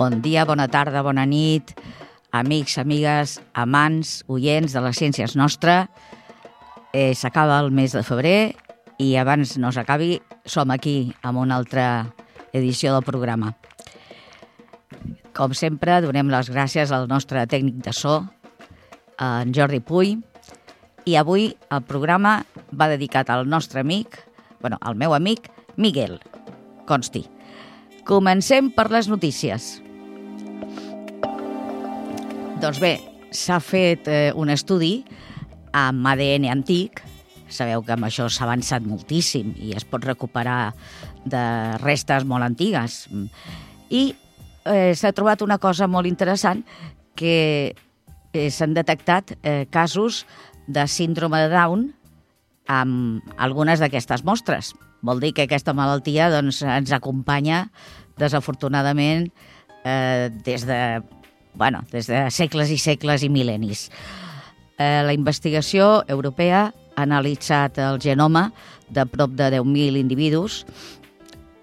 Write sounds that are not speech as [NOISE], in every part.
Bon dia, bona tarda, bona nit, amics, amigues, amants, oients de les ciències nostra. Eh, S'acaba el mes de febrer i abans no s'acabi som aquí amb una altra edició del programa. Com sempre, donem les gràcies al nostre tècnic de so, en Jordi Puy, i avui el programa va dedicat al nostre amic, bueno, al meu amic, Miguel, consti. Comencem per les notícies. Doncs bé, s'ha fet eh, un estudi amb ADN antic, sabeu que amb això s'ha avançat moltíssim i es pot recuperar de restes molt antigues. I eh, s'ha trobat una cosa molt interessant que eh, s'han detectat eh, casos de síndrome de Down amb algunes d'aquestes mostres. Vol dir que aquesta malaltia doncs, ens acompanya, desafortunadament, eh, des, de, bueno, des de segles i segles i mil·lennis. Eh, la investigació europea ha analitzat el genoma de prop de 10.000 individus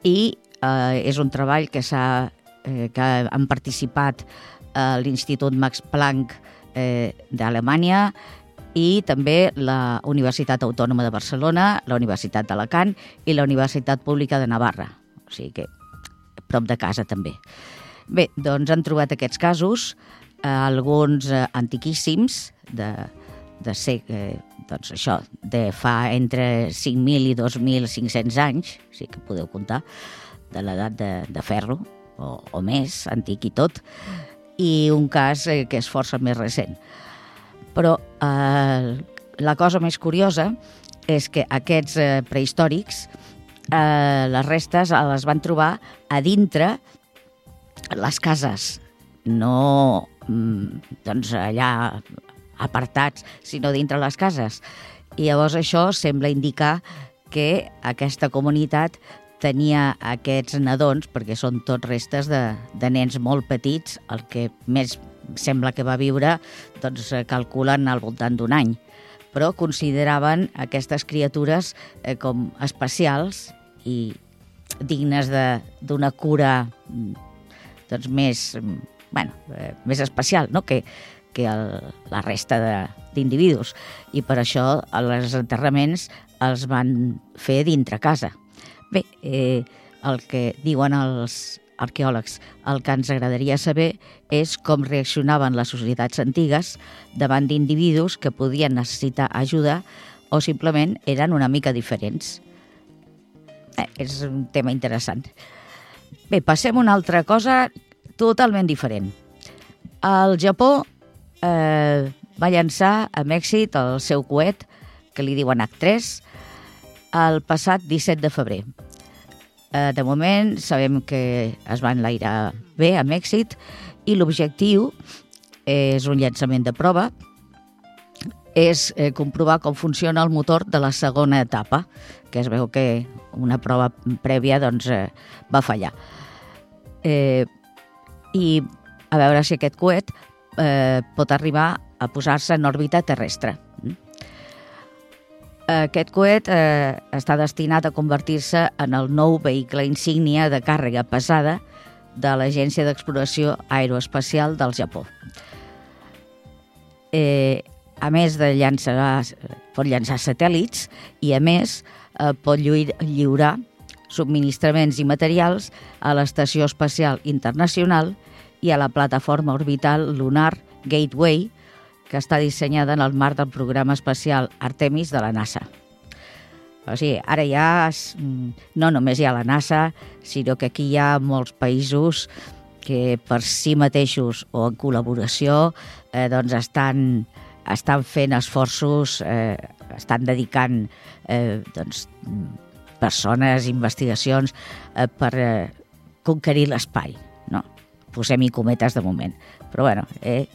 i eh, és un treball que, eh, que han participat a l'Institut Max Planck eh, d'Alemanya i també la Universitat Autònoma de Barcelona, la Universitat d'Alacant i la Universitat Pública de Navarra. O sigui que prop de casa també. Bé, doncs han trobat aquests casos, eh, alguns eh, antiquíssims, de, de ser, eh, doncs això, de fa entre 5.000 i 2.500 anys, sí que podeu comptar, de l'edat de, de ferro, o, o més, antic i tot, i un cas eh, que és força més recent. Però eh, la cosa més curiosa és que aquests eh, prehistòrics, eh, les restes les van trobar a dintre les cases, no mm, doncs allà apartats, sinó dintre les cases. I llavors això sembla indicar que aquesta comunitat tenia aquests nadons, perquè són tots restes de, de nens molt petits, el que més sembla que va viure, doncs calculen al voltant d'un any. Però consideraven aquestes criatures eh, com especials i dignes d'una cura doncs, més, bueno, eh, més especial, no? que, que el, la resta d'individus. I per això els enterraments els van fer dintre casa. Bé, eh, el que diuen els arqueòlegs, el que ens agradaria saber és com reaccionaven les societats antigues davant d'individus que podien necessitar ajuda o simplement eren una mica diferents. Eh, és un tema interessant. Bé, passem a una altra cosa totalment diferent. El Japó eh, va llançar amb èxit el seu coet, que li diuen H3, el passat 17 de febrer. Eh, de moment sabem que es va enlairar bé, amb èxit, i l'objectiu és un llançament de prova, és eh, comprovar com funciona el motor de la segona etapa, que es veu que una prova prèvia doncs, eh, va fallar. Eh, I a veure si aquest coet eh, pot arribar a posar-se en òrbita terrestre. Aquest coet eh, està destinat a convertir-se en el nou vehicle insígnia de càrrega pesada de l'Agència d'Exploració Aeroespacial del Japó. Eh, a més de llançar, pot llançar satèl·lits i, a més, eh, pot lliurar subministraments i materials a l'Estació Espacial Internacional i a la plataforma orbital lunar Gateway, que està dissenyada en el marc del programa espacial Artemis de la NASA. O sigui, ara ja no només hi ha la NASA, sinó que aquí hi ha molts països que per si mateixos o en col·laboració eh, doncs estan, estan fent esforços, eh, estan dedicant eh, doncs, persones, investigacions eh, per eh, conquerir l'espai. No? Posem-hi cometes de moment. Però bueno, eh,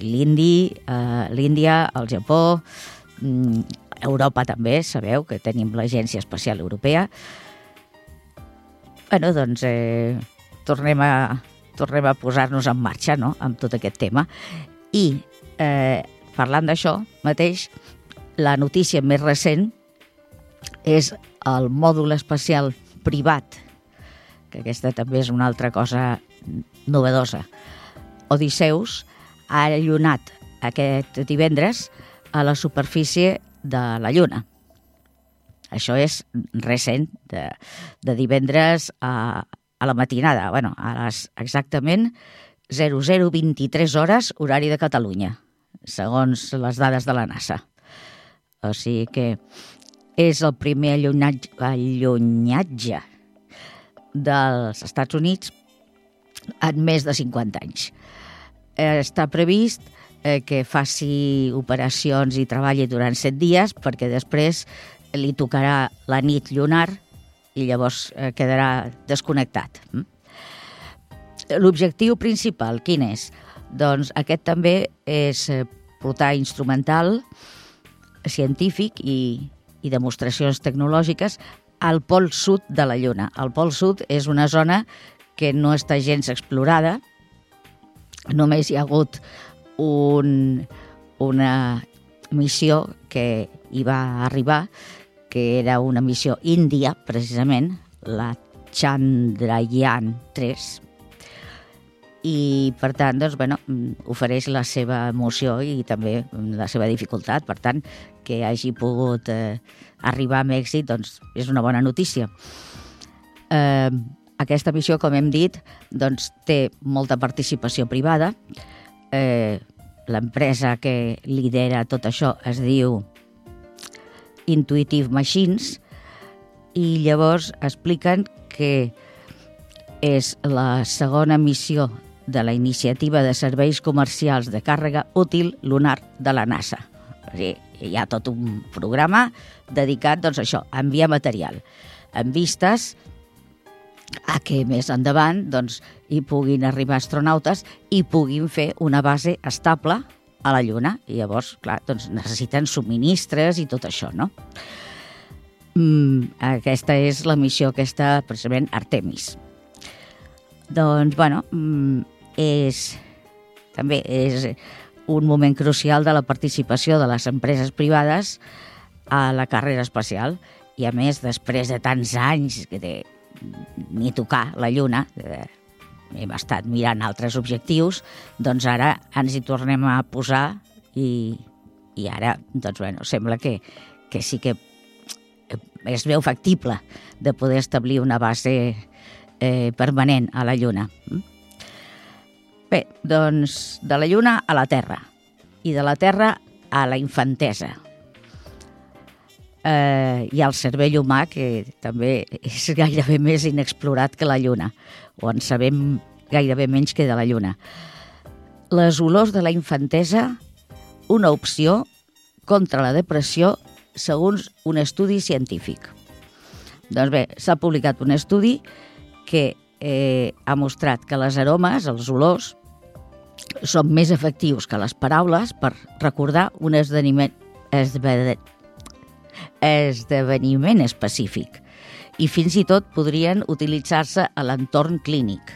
l'Indi, eh, l'Índia, el Japó, mm, Europa també, sabeu que tenim l'Agència Espacial Europea. bueno, doncs eh, tornem a, tornem a posar-nos en marxa no? amb tot aquest tema. I eh, parlant d'això mateix, la notícia més recent és el mòdul espacial privat, que aquesta també és una altra cosa novedosa. Odisseus ha allunat aquest divendres a la superfície de la Lluna. Això és recent, de, de divendres a, a la matinada, bueno, a les exactament 0023 hores horari de Catalunya, segons les dades de la NASA. O sigui que és el primer allunyatge, allunyatge dels Estats Units en més de 50 anys. Eh, està previst eh, que faci operacions i treballi durant 7 dies perquè després li tocarà la nit lunar i llavors eh, quedarà desconnectat. Mm? L'objectiu principal, quin és? Doncs aquest també és eh, portar instrumental científic i, i demostracions tecnològiques al pol sud de la Lluna. El pol sud és una zona que no està gens explorada, només hi ha hagut un, una missió que hi va arribar, que era una missió índia, precisament, la Chandrayaan 3, i per tant doncs, bueno, ofereix la seva emoció i també la seva dificultat. Per tant, que hagi pogut eh, arribar amb èxit doncs, és una bona notícia. Eh, aquesta missió, com hem dit, doncs, té molta participació privada. Eh, L'empresa que lidera tot això es diu Intuitive Machines i llavors expliquen que és la segona missió de la Iniciativa de Serveis Comercials de Càrrega Útil Lunar de la NASA. Sigui, hi ha tot un programa dedicat doncs, a això, a enviar material, en vistes a que més endavant doncs, hi puguin arribar astronautes i puguin fer una base estable a la Lluna. I llavors, clar, doncs necessiten subministres i tot això, no? Mm, aquesta és la missió aquesta, precisament, Artemis. Doncs, bueno, mm, és, també és un moment crucial de la participació de les empreses privades a la carrera espacial i a més després de tants anys de, ni tocar la Lluna eh, hem estat mirant altres objectius doncs ara ens hi tornem a posar i, i ara doncs, bueno, sembla que, que sí que es veu factible de poder establir una base eh, permanent a la Lluna. Mm? Bé, doncs de la Lluna a la Terra i de la Terra a la infantesa. Eh, I al cervell humà, que també és gairebé més inexplorat que la Lluna, o en sabem gairebé menys que de la Lluna. Les olors de la infantesa, una opció contra la depressió segons un estudi científic. Doncs bé, s'ha publicat un estudi que eh, ha mostrat que les aromes, els olors, són més efectius que les paraules per recordar un esdeveniment, esdeveniment específic i fins i tot podrien utilitzar-se a l'entorn clínic,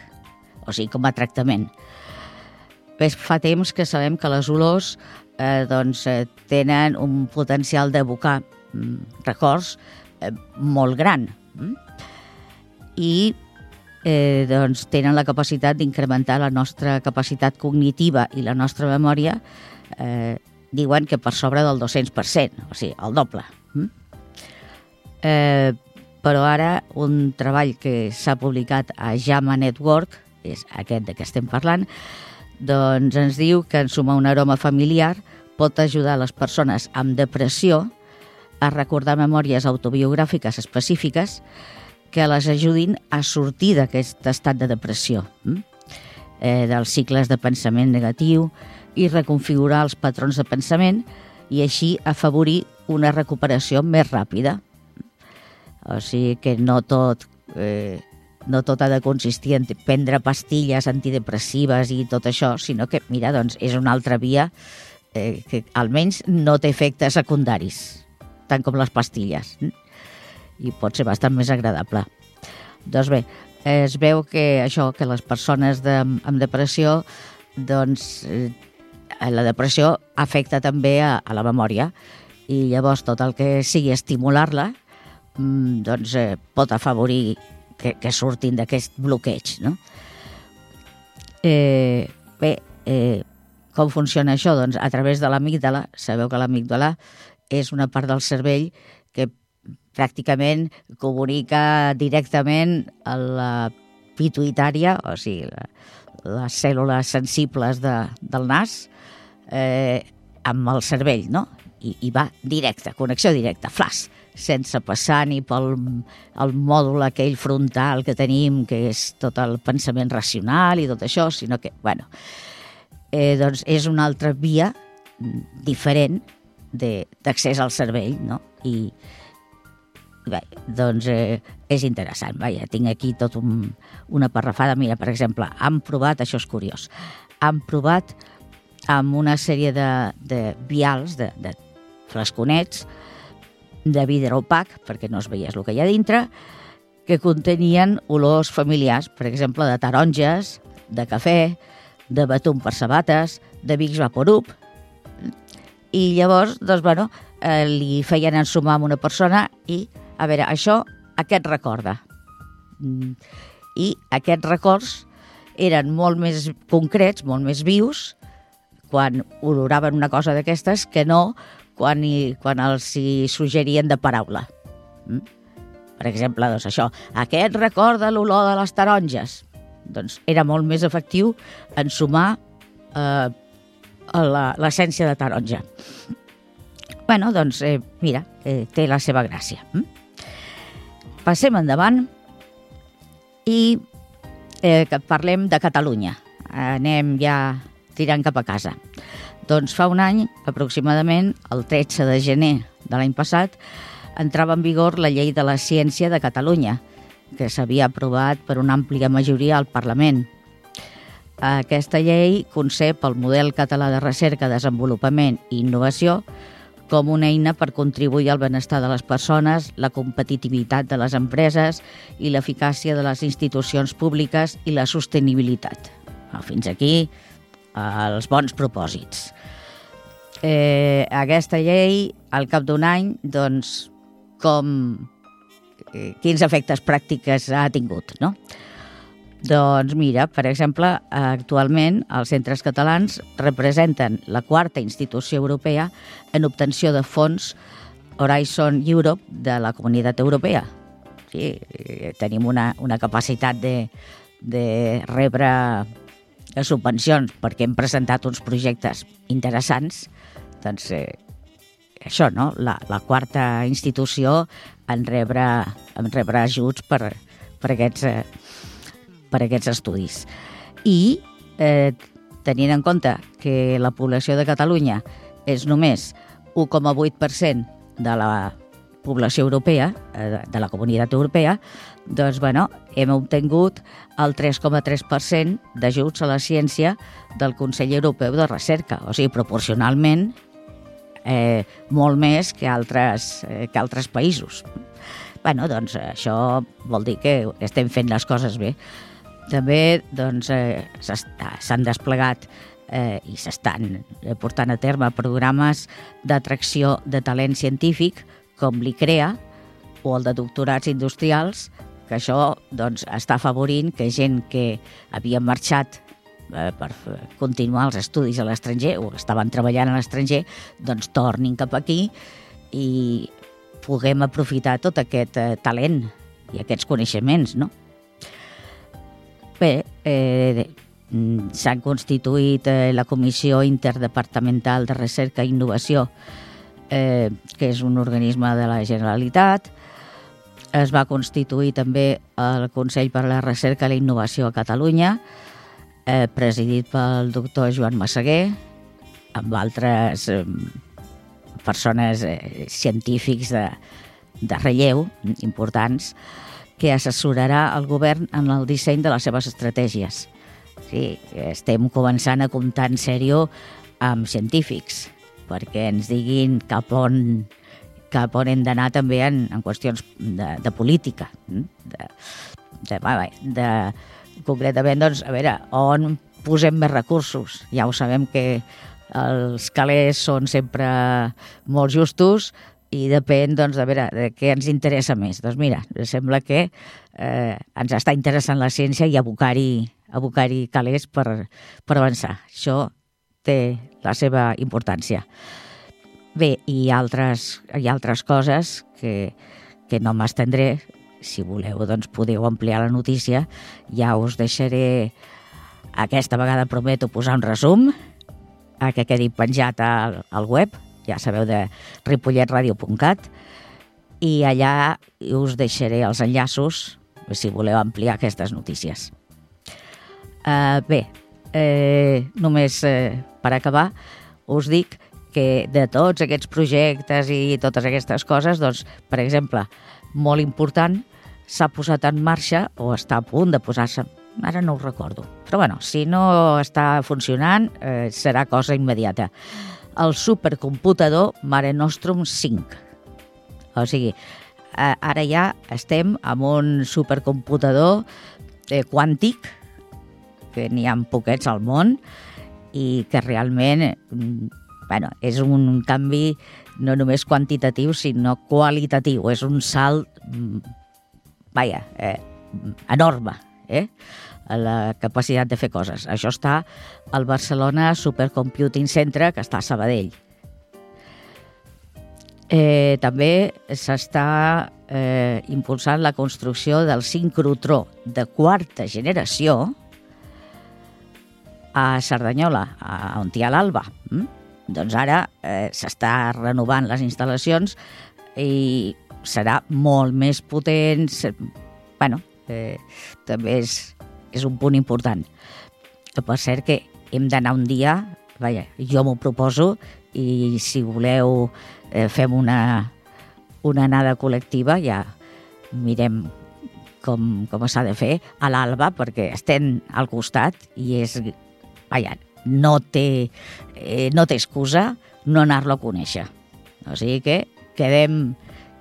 o sigui, com a tractament. Bé, fa temps que sabem que les olors eh, doncs, eh, tenen un potencial d'evocar mm, records eh, molt gran. Mm? I eh, doncs tenen la capacitat d'incrementar la nostra capacitat cognitiva i la nostra memòria, eh, diuen que per sobre del 200%, o sigui, el doble. Mm? Eh, però ara un treball que s'ha publicat a JAMA Network, és aquest de què estem parlant, doncs ens diu que en sumar un aroma familiar pot ajudar les persones amb depressió a recordar memòries autobiogràfiques específiques que les ajudin a sortir d'aquest estat de depressió, hm? eh, dels cicles de pensament negatiu i reconfigurar els patrons de pensament i així afavorir una recuperació més ràpida. O sigui que no tot, eh, no tot ha de consistir en prendre pastilles antidepressives i tot això, sinó que, mira, doncs, és una altra via eh, que almenys no té efectes secundaris, tant com les pastilles. Hm? I pot ser bastant més agradable. Doncs bé, es veu que això, que les persones de, amb depressió, doncs eh, la depressió afecta també a, a la memòria i llavors tot el que sigui estimular-la mm, doncs eh, pot afavorir que, que surtin d'aquest bloqueig, no? Eh, bé, eh, com funciona això? Doncs a través de l'amígdala, sabeu que l'amígdala és una part del cervell pràcticament comunica directament a la pituitària, o sigui, les cèl·lules sensibles de, del nas, eh, amb el cervell, no? I, I va directe, connexió directa, flash, sense passar ni pel el mòdul aquell frontal que tenim, que és tot el pensament racional i tot això, sinó que, bueno, eh, doncs és una altra via diferent d'accés al cervell, no? I, bé, doncs eh, és interessant. Vaja, tinc aquí tot un, una parrafada. Mira, per exemple, han provat, això és curiós, han provat amb una sèrie de, de vials, de, de flasconets, de vidre opac, perquè no es veiés el que hi ha dintre, que contenien olors familiars, per exemple, de taronges, de cafè, de batum per sabates, de Vicks Vaporub. I llavors, doncs, bueno, eh, li feien ensumar amb una persona i, a veure, això, aquest recorda? Mm. I aquests records eren molt més concrets, molt més vius, quan oloraven una cosa d'aquestes que no quan, hi, quan els hi suggerien de paraula. Mm? Per exemple, doncs això, aquest recorda l'olor de les taronges. Doncs era molt més efectiu ensumar eh, l'essència de taronja. bueno, doncs, eh, mira, eh, té la seva gràcia. Mm? Passem endavant i eh, parlem de Catalunya. Anem ja tirant cap a casa. Doncs fa un any, aproximadament, el 13 de gener de l'any passat, entrava en vigor la llei de la ciència de Catalunya, que s'havia aprovat per una àmplia majoria al Parlament. Aquesta llei concep el model català de recerca, desenvolupament i innovació com una eina per contribuir al benestar de les persones, la competitivitat de les empreses i l'eficàcia de les institucions públiques i la sostenibilitat. Fins aquí els bons propòsits. Eh, aquesta llei, al cap d'un any, doncs, com, eh, quins efectes pràctics ha tingut, no? Doncs mira, per exemple, actualment els centres catalans representen la quarta institució europea en obtenció de fons Horizon Europe de la Comunitat Europea. Sí, eh, tenim una, una capacitat de, de rebre de subvencions perquè hem presentat uns projectes interessants, doncs eh, això, no? La, la quarta institució en rebre, en rebre ajuts per, per, aquests, eh, per aquests estudis. I eh, tenint en compte que la població de Catalunya és només 1,8% de la població europea, eh, de la comunitat europea, doncs, bueno, hem obtingut el 3,3% d'ajuts a la ciència del Consell Europeu de Recerca, o sigui, proporcionalment eh, molt més que altres, eh, que altres països. bueno, doncs això vol dir que estem fent les coses bé. També doncs, eh, s'han desplegat eh, i s'estan portant a terme programes d'atracció de talent científic com l'ICREA o el de doctorats industrials, que això doncs, està afavorint que gent que havia marxat eh, per continuar els estudis a l'estranger o estaven treballant a l'estranger, doncs tornin cap aquí i puguem aprofitar tot aquest eh, talent i aquests coneixements, no? Bé, eh, s'han constituït eh, la Comissió Interdepartamental de Recerca i Innovació eh, que és un organisme de la Generalitat. Es va constituir també el Consell per a la Recerca i la Innovació a Catalunya, eh, presidit pel doctor Joan Massaguer, amb altres eh, persones eh, científics de, de relleu importants, que assessorarà el govern en el disseny de les seves estratègies. Sí, estem començant a comptar en sèrio amb científics perquè ens diguin cap on, cap on hem d'anar també en, en qüestions de, de política. Mm? De, de, de, de, concretament, doncs, a veure, on posem més recursos? Ja ho sabem que els calés són sempre molt justos, i depèn doncs, de veure de què ens interessa més. Doncs mira, sembla que eh, ens està interessant la ciència i abocar-hi abocar calés per, per avançar. Això té la seva importància. Bé, i altres, hi ha altres coses que, que no m'estendré. Si voleu, doncs podeu ampliar la notícia. Ja us deixaré, aquesta vegada prometo posar un resum a que quedi penjat al, al web, ja sabeu, de ripolletradio.cat, i allà us deixaré els enllaços si voleu ampliar aquestes notícies. Uh, bé, eh, només eh, per acabar, us dic que de tots aquests projectes i totes aquestes coses, doncs, per exemple, molt important, s'ha posat en marxa o està a punt de posar-se ara no ho recordo. Però bueno, si no està funcionant, eh, serà cosa immediata. El supercomputador Mare Nostrum 5. O sigui, ara ja estem amb un supercomputador eh, quàntic, que n'hi ha poquets al món, i que realment mm, bueno, és un canvi no només quantitatiu, sinó qualitatiu. És un salt, mm, vaja, eh, enorme, eh? La capacitat de fer coses. Això està al Barcelona Supercomputing Centre, que està a Sabadell. Eh, també s'està eh, impulsant la construcció del sincrotró de quarta generació a Cerdanyola, a, on hi ha l'Alba. Mm? Doncs ara eh, s'està renovant les instal·lacions i serà molt més potent. bueno, eh, també és és un punt important. Per cert que hem d'anar un dia, vaja, jo m'ho proposo, i si voleu eh, fem una, una anada col·lectiva, ja mirem com, com s'ha de fer a l'Alba, perquè estem al costat i és... Vaja, no té, eh, no té excusa no anar-lo a conèixer. O sigui que quedem,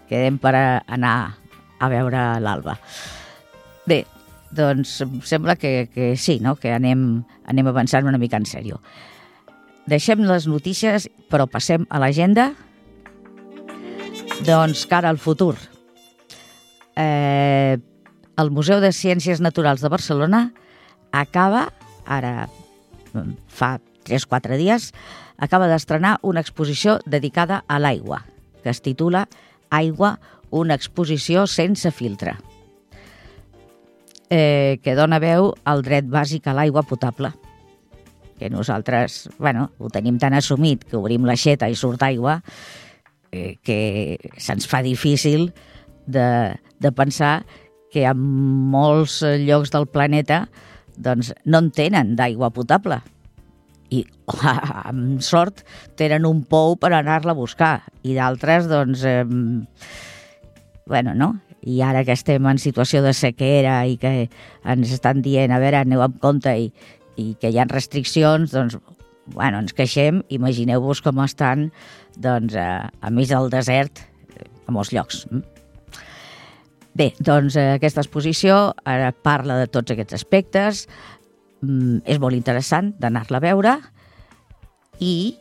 quedem per anar a veure l'Alba. Bé, doncs sembla que, que sí, no? que anem, anem avançant una mica en sèrio. Deixem les notícies, però passem a l'agenda. Doncs cara al futur. Eh, el Museu de Ciències Naturals de Barcelona acaba, ara fa 3-4 dies, acaba d'estrenar una exposició dedicada a l'aigua, que es titula Aigua, una exposició sense filtre eh, que dona veu al dret bàsic a l'aigua potable. Que nosaltres, bueno, ho tenim tan assumit que obrim l'aixeta i surt aigua eh, que se'ns fa difícil de, de pensar que en molts llocs del planeta doncs, no en tenen d'aigua potable. I amb sort tenen un pou per anar-la a buscar. I d'altres doncs eh, bueno, no? I ara que estem en situació de sequera i que ens estan dient, a veure, aneu amb compte i, i que hi ha restriccions, doncs, bueno, ens queixem, imagineu-vos com estan doncs, a, a mig del desert a molts llocs. Mm? Bé, doncs aquesta exposició ara parla de tots aquests aspectes, mm, és molt interessant d'anar-la a veure i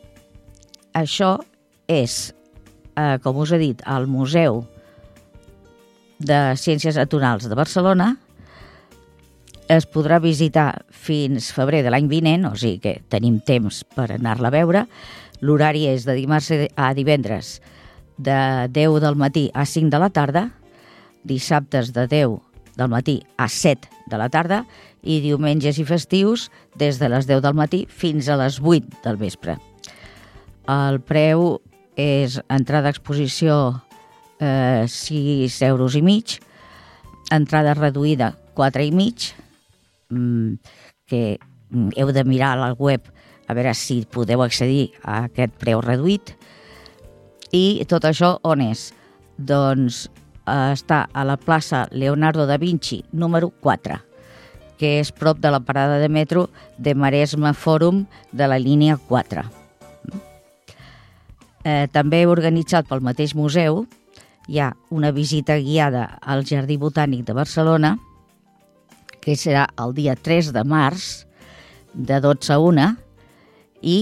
això és, eh, com us he dit, al Museu de Ciències Naturals de Barcelona es podrà visitar fins febrer de l'any vinent, o sigui que tenim temps per anar-la a veure. L'horari és de dimarts a divendres de 10 del matí a 5 de la tarda, dissabtes de 10 del matí a 7 de la tarda i diumenges i festius des de les 10 del matí fins a les 8 del vespre. El preu és entrada d'exposició eh, 6 euros i mig, entrada reduïda 4 i mig, mm, que mm, heu de mirar al web a veure si podeu accedir a aquest preu reduït. I tot això on és? Doncs eh, està a la plaça Leonardo da Vinci, número 4, que és prop de la parada de metro de Maresme Fòrum de la línia 4. Eh, també organitzat pel mateix museu, hi ha una visita guiada al Jardí Botànic de Barcelona, que serà el dia 3 de març, de 12 a 1, i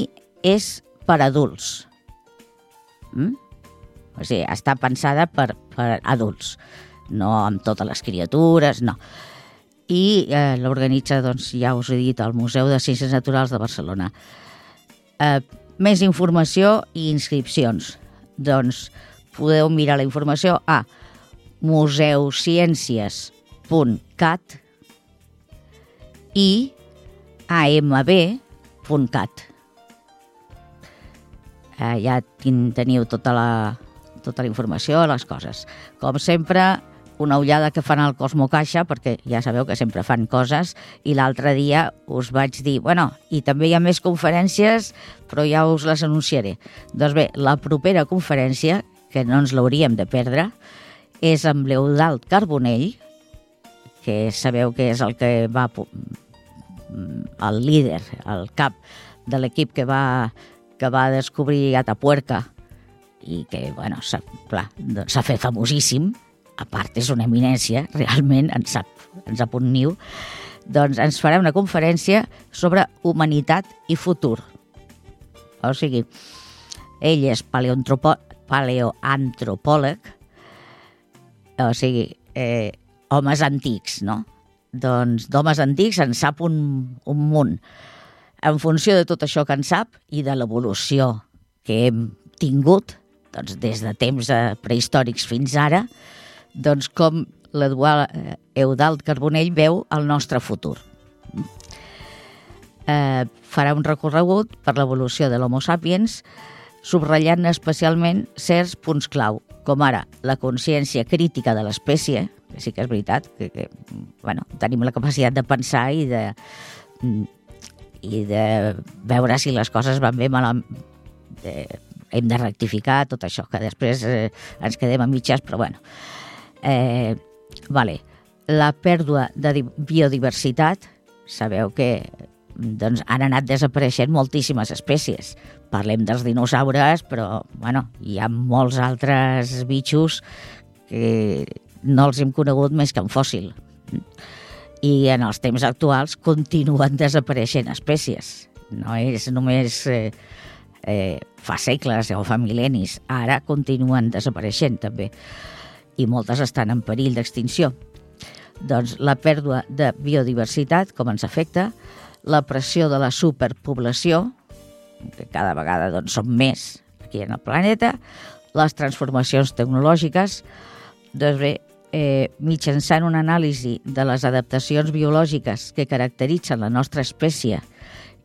és per adults. Mm? O sigui, està pensada per, per adults, no amb totes les criatures, no. I eh, l'organitza, doncs, ja us he dit, el Museu de Ciències Naturals de Barcelona. Eh, més informació i inscripcions. Doncs podeu mirar la informació a museuciències.cat i amb.cat. Eh, ja teniu tota la, tota la informació, les coses. Com sempre, una ullada que fan al Cosmo Caixa, perquè ja sabeu que sempre fan coses, i l'altre dia us vaig dir, bueno, i també hi ha més conferències, però ja us les anunciaré. Doncs bé, la propera conferència, que no ens l'hauríem de perdre, és amb l'Eudald Carbonell, que sabeu que és el que va el líder, el cap de l'equip que va, que va descobrir Atapuerca i que, bueno, s'ha doncs fet famosíssim, a part és una eminència, realment ens sap, ens sap un niu, doncs ens farà una conferència sobre humanitat i futur. O sigui, ell és paleoantropòleg, o sigui, eh, homes antics, no? Doncs d'homes antics en sap un, un munt. En funció de tot això que en sap i de l'evolució que hem tingut doncs, des de temps eh, prehistòrics fins ara, doncs com l'Eduard eh, Carbonell veu el nostre futur. Eh, farà un recorregut per l'evolució de l'Homo sapiens, subratllant especialment certs punts clau, com ara la consciència crítica de l'espècie, que sí que és veritat, que, que bueno, tenim la capacitat de pensar i de, i de veure si les coses van bé, mal, eh, hem de rectificar tot això, que després eh, ens quedem a mitges, però bueno. Eh, vale. La pèrdua de biodiversitat, sabeu que doncs, han anat desapareixent moltíssimes espècies. Parlem dels dinosaures, però bueno, hi ha molts altres bitxos que no els hem conegut més que en fòssil. I en els temps actuals continuen [LAUGHS] desapareixent espècies. No és només eh, eh, fa segles o fa mil·lennis. Ara continuen desapareixent també. I moltes estan en perill d'extinció. Doncs la pèrdua de biodiversitat, com ens afecta, la pressió de la superpoblació, que cada vegada doncs, som més aquí en el planeta, les transformacions tecnològiques, doncs bé, eh, mitjançant una anàlisi de les adaptacions biològiques que caracteritzen la nostra espècie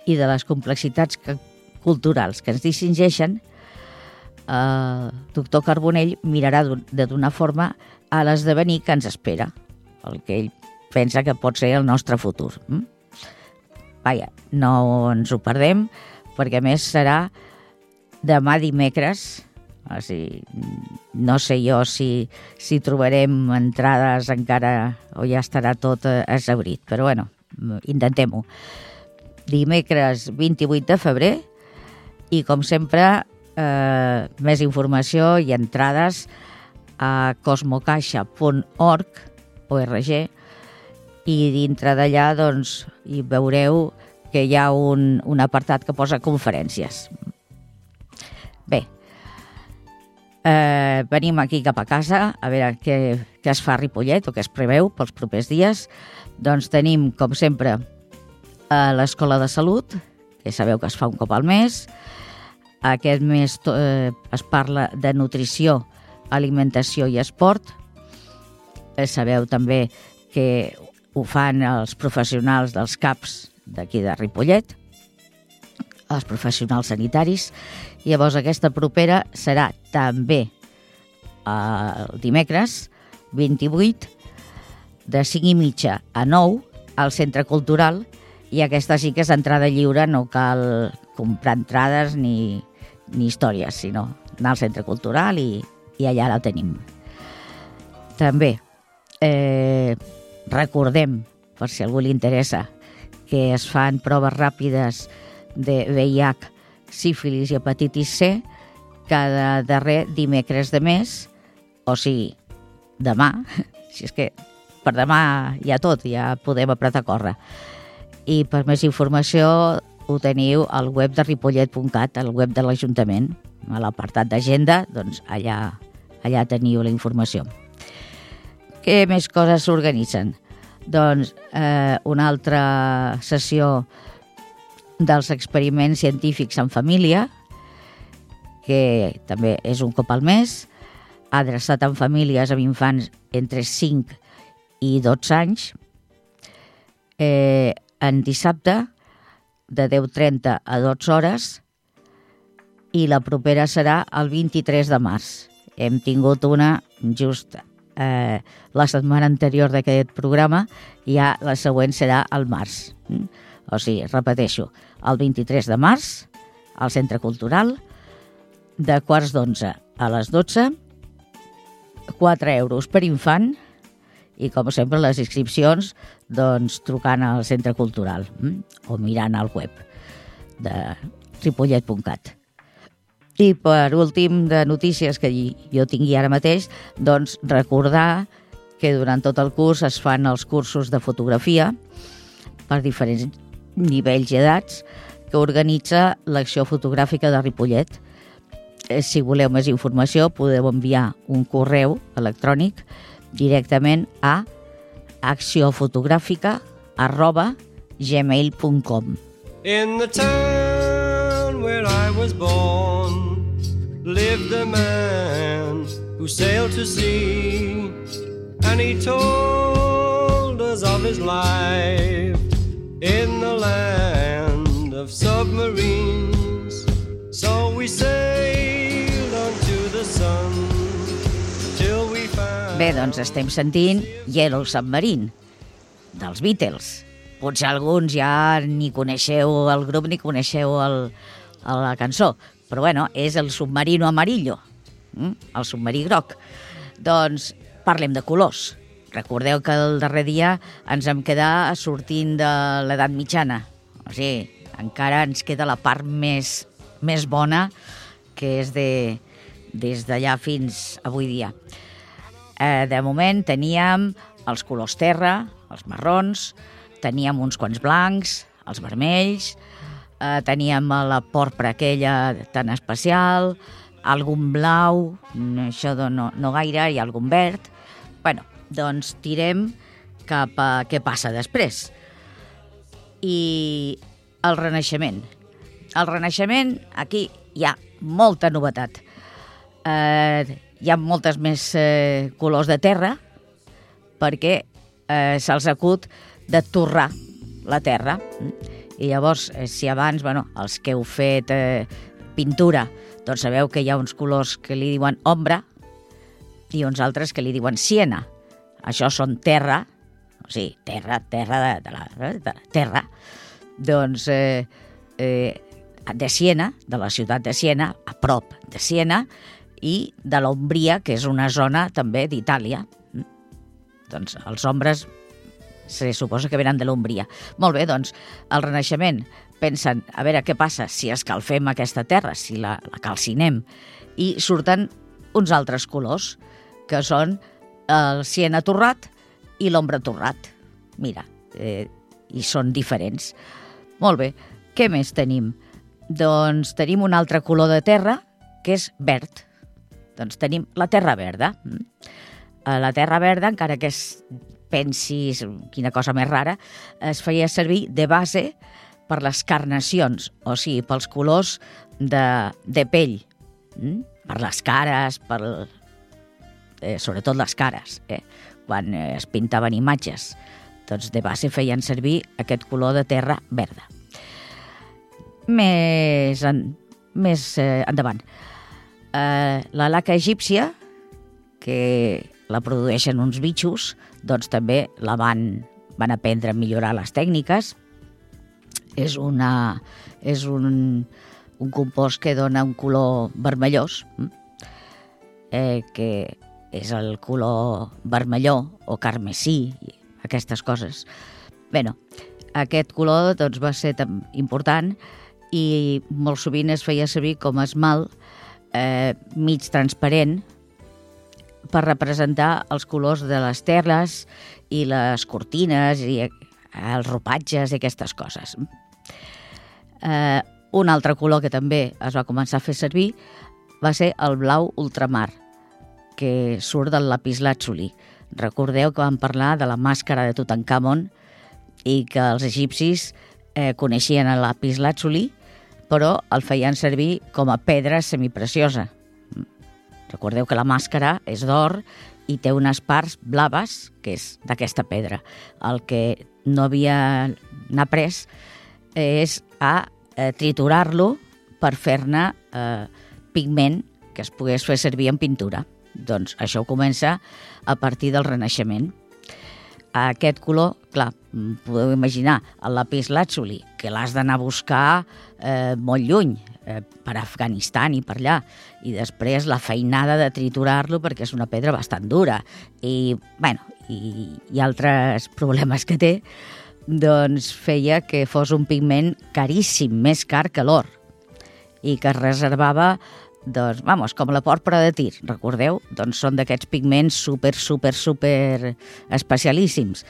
i de les complexitats que, culturals que ens distingeixen, eh, doctor Carbonell mirarà de donar forma a l'esdevenir que ens espera, el que ell pensa que pot ser el nostre futur. Mm? Vaja, no ens ho perdem, perquè a més serà demà dimecres, o sigui, no sé jo si, si trobarem entrades encara o ja estarà tot eh, exaurit, però bueno, intentem-ho. Dimecres 28 de febrer i com sempre eh, més informació i entrades a cosmocaixa.org org, i dintre d'allà doncs, hi veureu que hi ha un, un apartat que posa conferències. Bé, eh, venim aquí cap a casa a veure què, què es fa a Ripollet o què es preveu pels propers dies. Doncs tenim, com sempre, a l'Escola de Salut, que sabeu que es fa un cop al mes. Aquest mes eh, es parla de nutrició, alimentació i esport. Eh, sabeu també que ho fan els professionals dels CAPs d'aquí de Ripollet, els professionals sanitaris. Llavors aquesta propera serà també el dimecres 28 de 5 i mitja a 9 al Centre Cultural i aquesta sí que és entrada lliure, no cal comprar entrades ni, ni històries, sinó anar al Centre Cultural i, i allà la tenim. També eh, recordem, per si algú li interessa, que es fan proves ràpides de VIH, sífilis i hepatitis C cada darrer dimecres de mes, o sigui, demà, [LAUGHS] si és que per demà ha tot, ja podem apretar a córrer. I per més informació ho teniu al web de ripollet.cat, al web de l'Ajuntament. a l'apartat d'agenda, doncs allà, allà teniu la informació. Què més coses s'organitzen? Doncs eh, una altra sessió dels experiments científics en família, que també és un cop al mes, adreçat en famílies amb infants entre 5 i 12 anys, eh, en dissabte de 10.30 a 12 hores i la propera serà el 23 de març. Hem tingut una just eh, la setmana anterior d'aquest programa ja la següent serà al març. Mm? O sigui, repeteixo, el 23 de març al Centre Cultural de quarts d'onze a les 12 4 euros per infant i, com sempre, les inscripcions doncs, trucant al Centre Cultural hm? o mirant al web de ripollet.cat. I per últim de notícies que jo tingui ara mateix, doncs recordar que durant tot el curs es fan els cursos de fotografia per diferents nivells i edats que organitza l'acció fotogràfica de Ripollet. Eh, si voleu més informació podeu enviar un correu electrònic directament a acciofotogràfica arroba gmail.com In the where I was born lived a man who sailed to sea and he told us of his life in the land of submarines so we sailed onto the sun Bé, doncs estem sentint Yellow Submarine, dels Beatles. Potser alguns ja ni coneixeu el grup ni coneixeu el, la cançó, però bueno, és el submarino amarillo, mm? el submarí groc. Doncs parlem de colors. Recordeu que el darrer dia ens hem quedat sortint de l'edat mitjana. O sigui, encara ens queda la part més, més bona, que és de, des d'allà fins avui dia. Eh, de moment teníem els colors terra, els marrons, teníem uns quants blancs, els vermells, eh, teníem la porpra aquella tan especial, algun blau, això no, no gaire, i algun verd. bueno, doncs tirem cap a què passa després. I el Renaixement. El Renaixement, aquí hi ha molta novetat. Eh, hi ha moltes més eh, colors de terra perquè eh, se'ls acut de torrar la terra. I llavors, eh, si abans, bueno, els que heu fet eh, pintura, doncs sabeu que hi ha uns colors que li diuen ombra i uns altres que li diuen siena. Això són terra, o sigui, terra, terra de, de, la, de la terra. Doncs eh, eh, de Siena, de la ciutat de Siena, a prop de Siena, i de l'Ombria, que és una zona també d'Itàlia. Mm. Doncs els ombres se suposa que venen de l'Ombria. Molt bé, doncs, el Renaixement pensen, a veure què passa si escalfem aquesta terra, si la, la calcinem, i surten uns altres colors, que són el siena torrat i l'ombra torrat. Mira, eh, i són diferents. Molt bé, què més tenim? Doncs tenim un altre color de terra, que és verd. Doncs tenim la terra verda. Mm. Eh, la terra verda, encara que es pensis quina cosa més rara, es feia servir de base per les carnacions, o sigui, pels colors de, de pell, mm? per les cares, per, eh, sobretot les cares, eh? quan eh, es pintaven imatges. Doncs de base feien servir aquest color de terra verda. Més, en, més eh, endavant, eh, la laca egípcia, que la produeixen uns bitxos, doncs també la van, van aprendre a millorar les tècniques. És, una, és un, un compost que dona un color vermellós, hm? eh, que és el color vermelló o carmesí, aquestes coses. Bé, no, aquest color doncs, va ser important i molt sovint es feia servir com esmalt eh, mig transparent per representar els colors de les terles i les cortines i eh, els ropatges i aquestes coses. Eh, un altre color que també es va començar a fer servir va ser el blau ultramar, que surt del lapislàtzuli. Recordeu que vam parlar de la màscara de Tutankamon i que els egipcis eh, coneixien el lapislàtzuli, però el feien servir com a pedra semipreciosa. Recordeu que la màscara és d'or i té unes parts blaves, que és d'aquesta pedra. El que no havia après és a eh, triturar-lo per fer-ne eh, pigment que es pogués fer servir en pintura. Doncs això comença a partir del Renaixement. Aquest color, clar, podeu imaginar, el lapis lazuli, que l'has d'anar a buscar eh, molt lluny, eh, per Afganistan i per allà, i després la feinada de triturar-lo perquè és una pedra bastant dura, i, bueno, i, i altres [LAUGHS] problemes que té, doncs feia que fos un pigment caríssim, més car que l'or, i que es reservava doncs, vamos, com la porpra de tir, recordeu? Doncs són d'aquests pigments super, super, super especialíssims.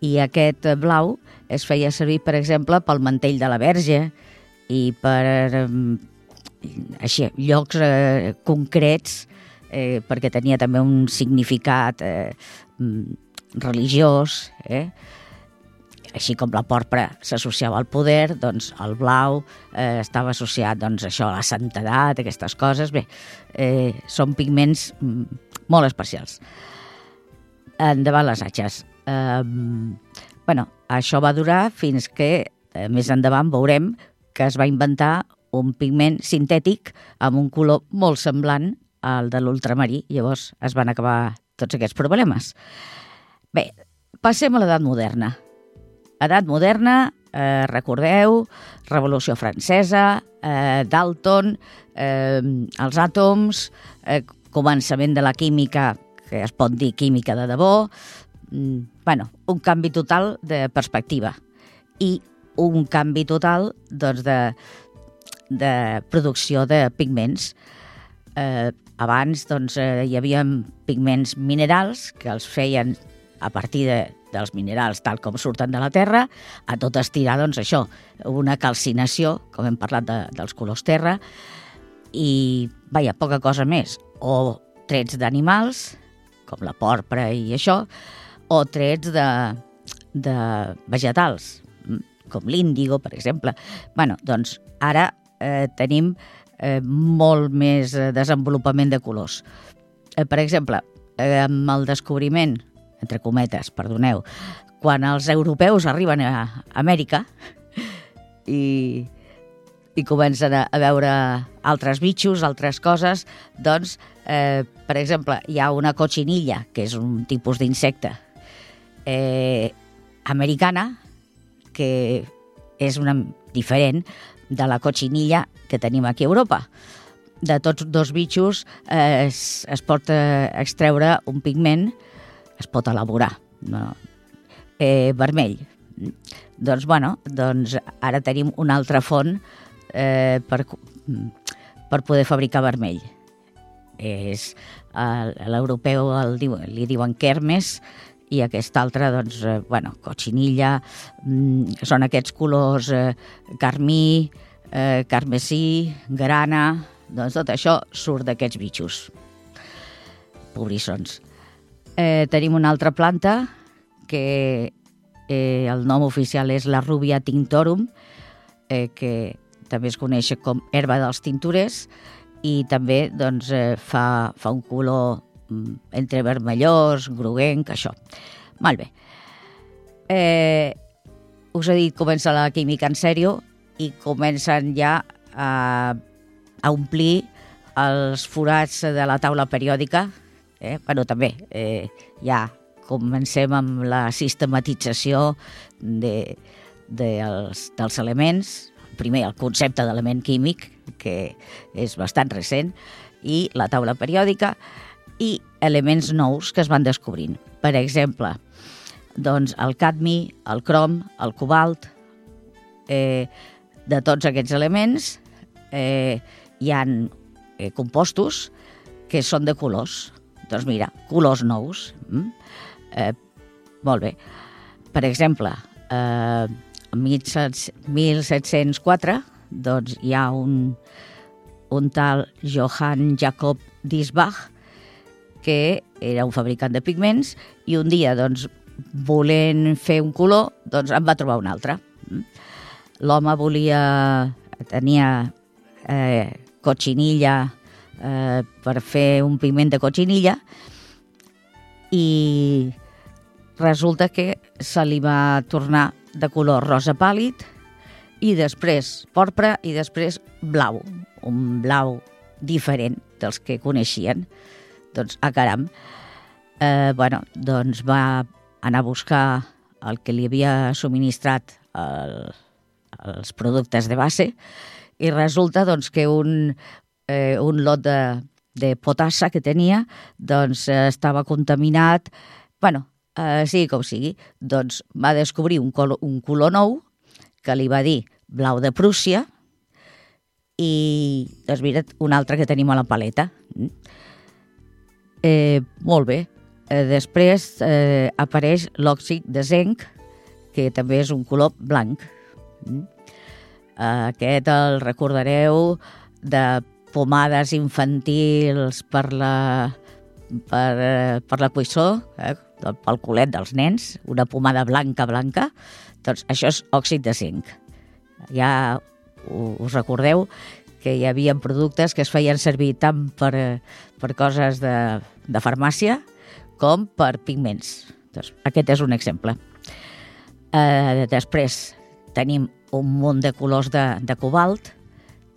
I aquest blau es feia servir, per exemple, pel mantell de la verge i per així, llocs eh, concrets, eh, perquè tenia també un significat eh, religiós, eh? Així com la porpra s'associava al poder, doncs el blau eh, estava associat doncs, això, a la santedat, aquestes coses. Bé, eh, són pigments mm, molt especials. Endavant les atxes. Eh, bueno, això va durar fins que eh, més endavant veurem que es va inventar un pigment sintètic amb un color molt semblant al de l'ultramarí. Llavors es van acabar tots aquests problemes. Bé, passem a l'edat moderna. Edat moderna, eh, recordeu, Revolució Francesa, eh, Dalton, eh, els àtoms, eh, començament de la química, que es pot dir química de debò, mm, bueno, un canvi total de perspectiva i un canvi total doncs, de, de producció de pigments. Eh, abans doncs, eh, hi havia pigments minerals que els feien a partir de dels minerals tal com surten de la Terra, a tot estirar, doncs, això, una calcinació, com hem parlat de, dels colors terra, i, vaja, poca cosa més. O trets d'animals, com la porpra i això, o trets de, de vegetals, com l'índigo, per exemple. bueno, doncs ara eh, tenim eh, molt més desenvolupament de colors. Eh, per exemple, eh, amb el descobriment entre cometes, perdoneu, quan els europeus arriben a Amèrica i, i comencen a, veure altres bitxos, altres coses, doncs, eh, per exemple, hi ha una cochinilla, que és un tipus d'insecte eh, americana, que és una diferent de la cochinilla que tenim aquí a Europa. De tots dos bitxos eh, es, es pot eh, extreure un pigment es pot elaborar. No? Eh, vermell. Doncs, bueno, doncs ara tenim una altra font eh, per, per poder fabricar vermell. És l'europeu li diuen kermes i aquest altre, doncs, eh, bueno, cochinilla, mm, són aquests colors eh, carmí, eh, carmesí, grana, doncs tot això surt d'aquests bitxos. Pobrissons. Eh, tenim una altra planta que eh, el nom oficial és la Rubia tinctorum, eh, que també es coneix com herba dels tinturers i també doncs, eh, fa, fa un color mm, entre vermellós, groguenc, això. Molt bé. Eh, us he dit, comença la química en sèrio i comencen ja a, a omplir els forats de la taula periòdica, Eh? Bueno, també eh, ja comencem amb la sistematització de, de els, dels elements, primer el concepte d'element químic, que és bastant recent, i la taula periòdica, i elements nous que es van descobrint. Per exemple, doncs el cadmi, el crom, el cobalt, eh, de tots aquests elements eh, hi han eh, compostos que són de colors. Doncs mira, colors nous. Mm? Eh, molt bé. Per exemple, eh, en 1704 doncs, hi ha un, un tal Johann Jacob Diesbach, que era un fabricant de pigments, i un dia, doncs, volent fer un color, doncs en va trobar un altre. L'home volia... tenia eh, cotxinilla eh, per fer un pigment de cotxinilla i resulta que se li va tornar de color rosa pàl·lid i després porpra i després blau, un blau diferent dels que coneixien. Doncs, a ah, caram, eh, bueno, doncs va anar a buscar el que li havia subministrat el, els productes de base i resulta doncs, que un, eh, un lot de, de potassa que tenia doncs, eh, estava contaminat. bueno, eh, sigui com sigui, doncs va descobrir un color, un color nou que li va dir blau de Prússia i, doncs mira, un altre que tenim a la paleta. Eh, molt bé. Eh, després eh, apareix l'òxid de zinc, que també és un color blanc. Mm. Aquest el recordareu de pomades infantils per la, per, eh, per la cuissó, eh, pel culet dels nens, una pomada blanca, blanca, doncs això és òxid de zinc. Ja us recordeu que hi havia productes que es feien servir tant per, per coses de, de farmàcia com per pigments. Doncs aquest és un exemple. Eh, després tenim un munt de colors de, de cobalt,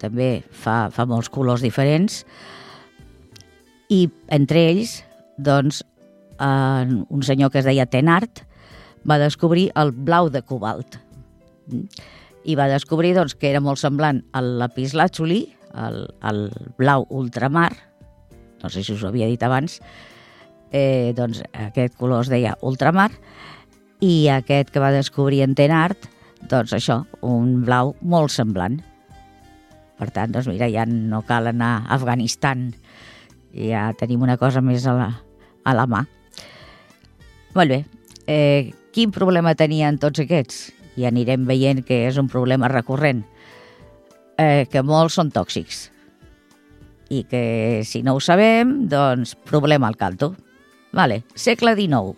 també fa, fa molts colors diferents, i entre ells, doncs, eh, un senyor que es deia Tenart va descobrir el blau de cobalt. I va descobrir doncs, que era molt semblant al lapislàtzuli, el, el blau ultramar, no sé si us ho havia dit abans, eh, doncs aquest color es deia ultramar, i aquest que va descobrir en Tenart, doncs això, un blau molt semblant. Per tant, doncs mira, ja no cal anar a Afganistan, ja tenim una cosa més a la, a la mà. Molt bé, eh, quin problema tenien tots aquests? I anirem veient que és un problema recurrent, eh, que molts són tòxics i que si no ho sabem, doncs problema al caldo. Vale, segle XIX.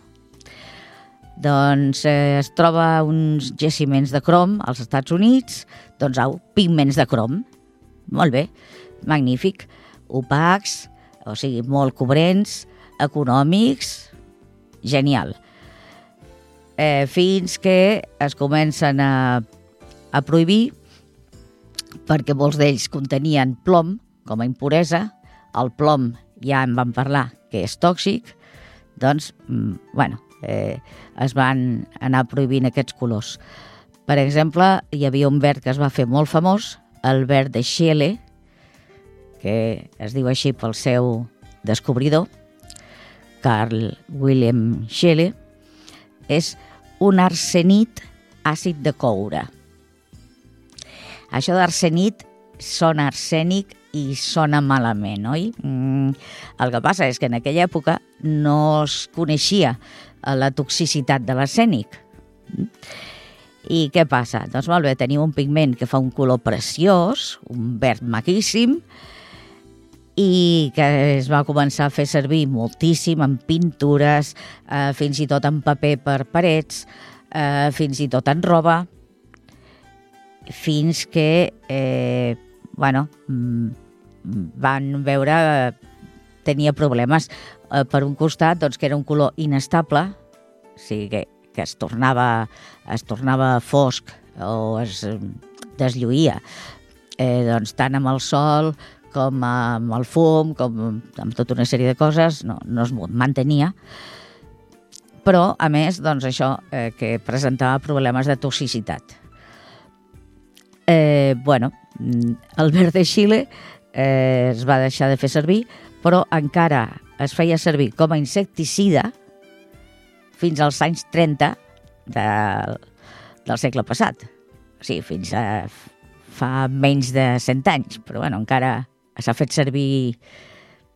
Doncs eh, es troba uns jaciments de crom als Estats Units, doncs au, pigments de crom. Molt bé, magnífic. Opacs, o sigui, molt cobrents, econòmics, genial eh, fins que es comencen a, a prohibir perquè molts d'ells contenien plom com a impuresa, el plom ja en vam parlar que és tòxic, doncs, mm, bueno, eh, es van anar prohibint aquests colors. Per exemple, hi havia un verd que es va fer molt famós, el verd de Scheele, que es diu així pel seu descobridor, Carl William Scheele, és un arsenit àcid de coure. Això d'arsenit sona arsènic i sona malament, oi? Mm, el que passa és que en aquella època no es coneixia la toxicitat de l'arsènic. I què passa? Doncs molt bé, tenim un pigment que fa un color preciós, un verd maquíssim, i que es va començar a fer servir moltíssim en pintures, eh, fins i tot en paper per parets, eh, fins i tot en roba, fins que eh, bueno, mm, van veure tenia problemes. Eh, per un costat, doncs, que era un color inestable, o sigui que, que es, tornava, es tornava fosc o es deslluïa, eh, doncs, tant amb el sol com amb el fum, com amb tota una sèrie de coses, no, no es mantenia. Però, a més, doncs això, eh, que presentava problemes de toxicitat. Eh, bueno, el verd de Xile eh, es va deixar de fer servir, però encara es feia servir com a insecticida fins als anys 30 de, del segle passat. O sigui, fins a fa menys de 100 anys, però bueno, encara s'ha fet servir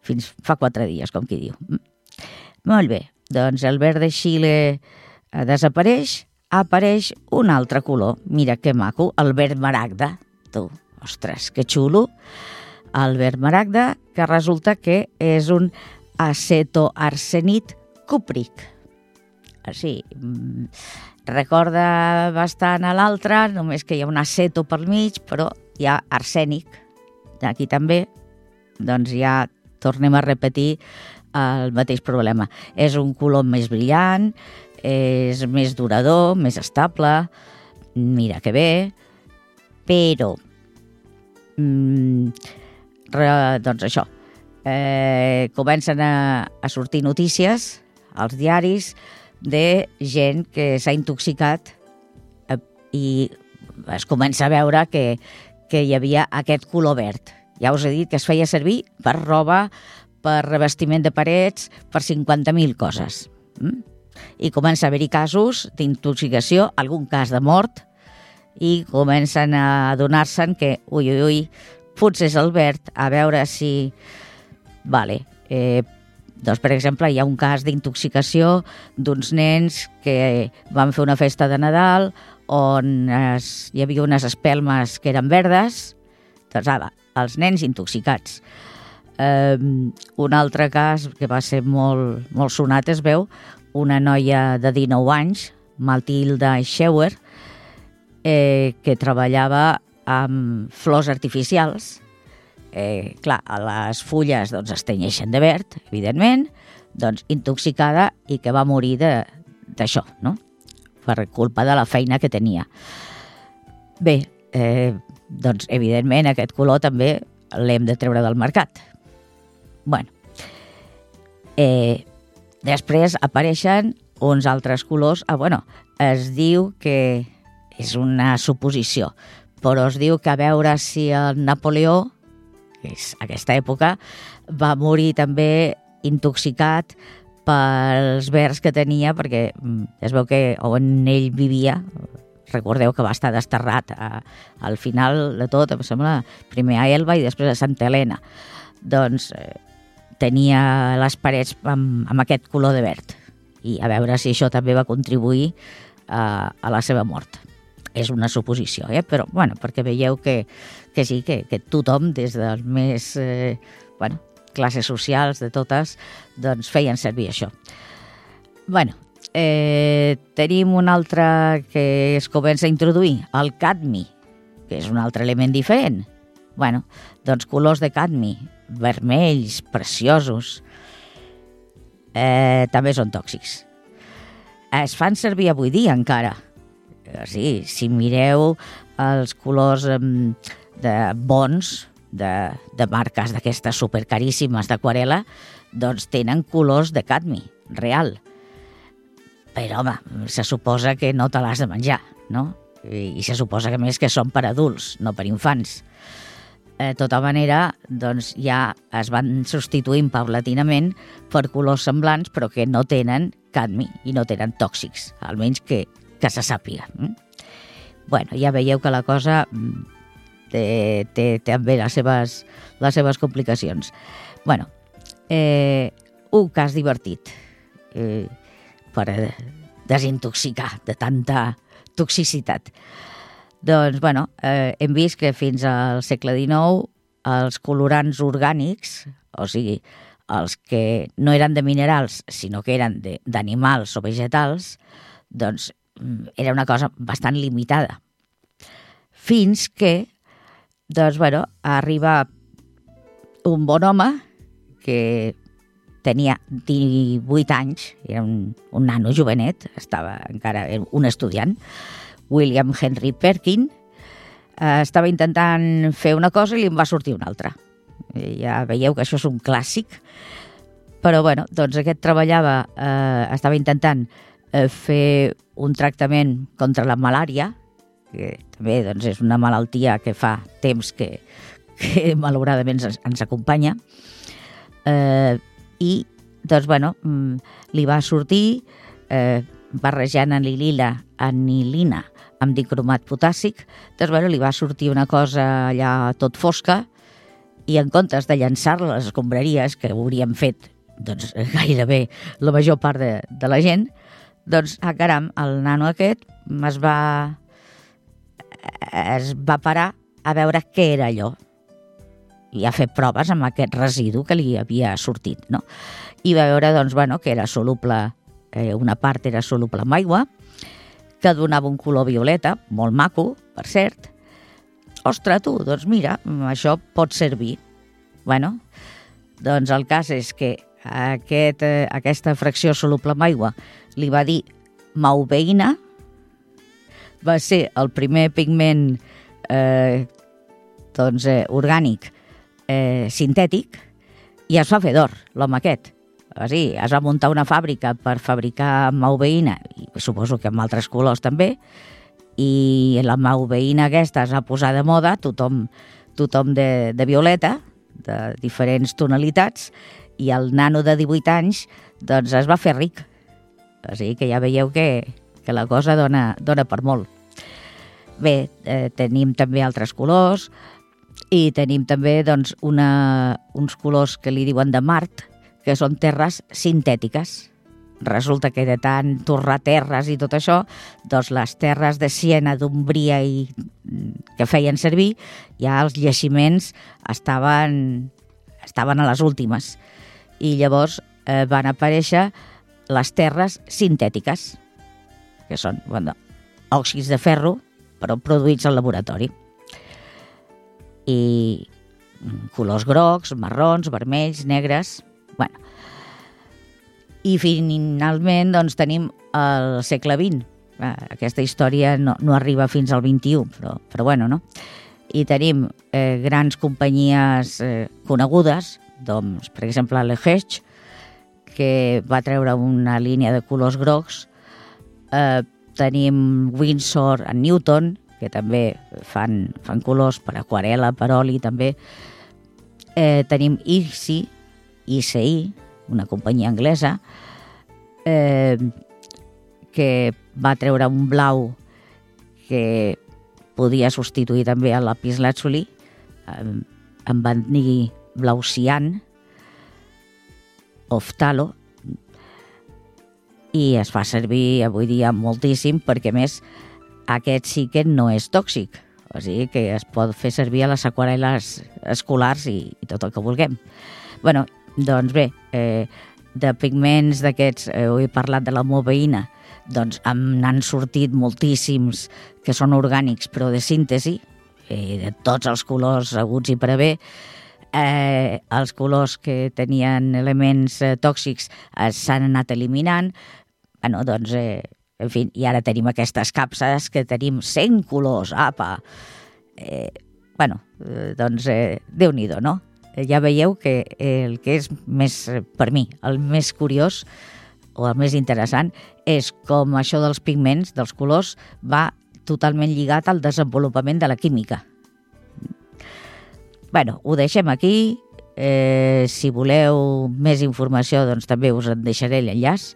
fins fa quatre dies, com qui diu. Molt bé, doncs el verd de Xile eh, desapareix, apareix un altre color. Mira que maco, el verd maragda. Tu, ostres, que xulo. el verd maragda, que resulta que és un acetoarsenit cúpric. Sí, mm, recorda bastant a l'altre, només que hi ha un aceto pel mig, però hi ha arsènic. Aquí també, doncs ja tornem a repetir el mateix problema. És un color més brillant, és més durador, més estable, mira que bé, però mm, re, doncs això, eh, comencen a, a sortir notícies als diaris de gent que s'ha intoxicat eh, i es comença a veure que, que hi havia aquest color verd. Ja us he dit que es feia servir per roba, per revestiment de parets, per 50.000 coses. Mm? I comença a haver-hi casos d'intoxicació, algun cas de mort, i comencen a adonar-se'n que, ui, ui, ui, potser és el verd, a veure si... Vale, eh, doncs, per exemple, hi ha un cas d'intoxicació d'uns nens que van fer una festa de Nadal on es, hi havia unes espelmes que eren verdes, doncs ara, els nens intoxicats. Um, un altre cas que va ser molt, molt sonat es veu una noia de 19 anys, Matilda Schauer, eh, que treballava amb flors artificials eh, clar, les fulles doncs, es tenyeixen de verd, evidentment, doncs intoxicada i que va morir d'això, no? per culpa de la feina que tenia. Bé, eh, doncs evidentment aquest color també l'hem de treure del mercat. bueno, eh, després apareixen uns altres colors. Ah, bueno, es diu que és una suposició, però es diu que a veure si el Napoleó que és aquesta època, va morir també intoxicat pels verds que tenia, perquè mm, es veu que on ell vivia, recordeu que va estar desterrat a, al final de tot, em sembla, primer a Elba i després a Santa Helena. Doncs eh, tenia les parets amb, amb aquest color de verd i a veure si això també va contribuir a, a la seva mort. És una suposició, eh? però bueno, perquè veieu que que sí, que, que tothom, des dels més eh, bueno, classes socials de totes, doncs feien servir això. bueno, eh, tenim un altre que es comença a introduir, el cadmi, que és un altre element diferent. bueno, doncs colors de cadmi, vermells, preciosos, eh, també són tòxics. Es fan servir avui dia encara. Sí, si mireu els colors eh, de bons, de, de marques d'aquestes supercaríssimes d'aquarela, doncs tenen colors de cadmi, real. Però, home, se suposa que no te l'has de menjar, no? I, I se suposa que més que són per adults, no per infants. De tota manera, doncs ja es van substituint paulatinament per colors semblants, però que no tenen cadmi i no tenen tòxics, almenys que, que se sàpiga. Mm? bueno, ja veieu que la cosa mm, té, té també les seves, les seves complicacions. bueno, eh, un cas divertit eh, per desintoxicar de tanta toxicitat. Doncs, bueno, eh, hem vist que fins al segle XIX els colorants orgànics, o sigui, els que no eren de minerals, sinó que eren d'animals o vegetals, doncs mm, era una cosa bastant limitada. Fins que doncs, bueno, arriba un bon home que tenia 18 anys, era un, un nano jovenet, estava encara un estudiant, William Henry Perkin, eh, estava intentant fer una cosa i li en va sortir una altra. I ja veieu que això és un clàssic, però bueno, doncs aquest treballava, eh, estava intentant eh, fer un tractament contra la malària, que també doncs, és una malaltia que fa temps que, que [LAUGHS] malauradament ens, ens acompanya, eh, i doncs, bueno, mm, li va sortir eh, barrejant anilila, anilina amb dicromat potàssic, doncs, bueno, li va sortir una cosa allà tot fosca i en comptes de llançar-la a les escombraries, que ho hauríem fet doncs, [LAUGHS] gairebé la major part de, de la gent, doncs, ah, caram, el nano aquest es va es va parar a veure què era allò. i a fer proves amb aquest residu que li havia sortit, no? I va veure, doncs, bueno, que era soluble, eh, una part era soluble amb aigua, que donava un color violeta, molt maco, per cert. Ostres, tu, doncs mira, això pot servir. Bueno, doncs el cas és que aquest, eh, aquesta fracció soluble amb aigua li va dir mauveïna, va ser el primer pigment eh, doncs, eh, orgànic eh, sintètic i es va fer d'or, l'home aquest. O sigui, es va muntar una fàbrica per fabricar mauveïna, i suposo que amb altres colors també, i la mauveïna aquesta es va posar de moda, tothom, tothom de, de violeta, de diferents tonalitats, i el nano de 18 anys doncs es va fer ric. O sigui que ja veieu que, que la cosa dona, dona per molt. Bé, eh, tenim també altres colors i tenim també doncs, una, uns colors que li diuen de Mart, que són terres sintètiques. Resulta que de tant torrar terres i tot això, doncs les terres de Siena, d'Umbria i que feien servir, ja els llegiments estaven, estaven a les últimes. I llavors eh, van aparèixer les terres sintètiques, que són bueno, òxids de ferro, però produïts al laboratori. I colors grocs, marrons, vermells, negres... Bueno. I finalment doncs, tenim el segle XX. Aquesta història no, no arriba fins al XXI, però, però bueno, no? I tenim eh, grans companyies eh, conegudes, doncs, per exemple, l'Ehech, que va treure una línia de colors grocs, eh, tenim Windsor en Newton, que també fan, fan colors per aquarela, per oli també. Eh, tenim ICI, ICI, una companyia anglesa, eh, que va treure un blau que podia substituir també a lapis lazuli, eh, em van dir blau cian, oftalo, i es fa servir avui dia moltíssim perquè, més, aquest sí que no és tòxic. O sigui que es pot fer servir a les aquarel·les escolars i, i tot el que vulguem. bueno, doncs bé, eh, de pigments d'aquests, eh, he parlat de la moveïna, doncs n'han sortit moltíssims que són orgànics però de síntesi, eh, de tots els colors aguts i per haver, eh, els colors que tenien elements eh, tòxics eh, s'han anat eliminant, bueno, doncs, eh, en fi, i ara tenim aquestes capses que tenim 100 colors, apa! Eh, bueno, eh, doncs, eh, Déu-n'hi-do, no? Eh, ja veieu que el que és més, per mi, el més curiós o el més interessant és com això dels pigments, dels colors, va totalment lligat al desenvolupament de la química. bueno, ho deixem aquí. Eh, si voleu més informació, doncs també us en deixaré l'enllaç.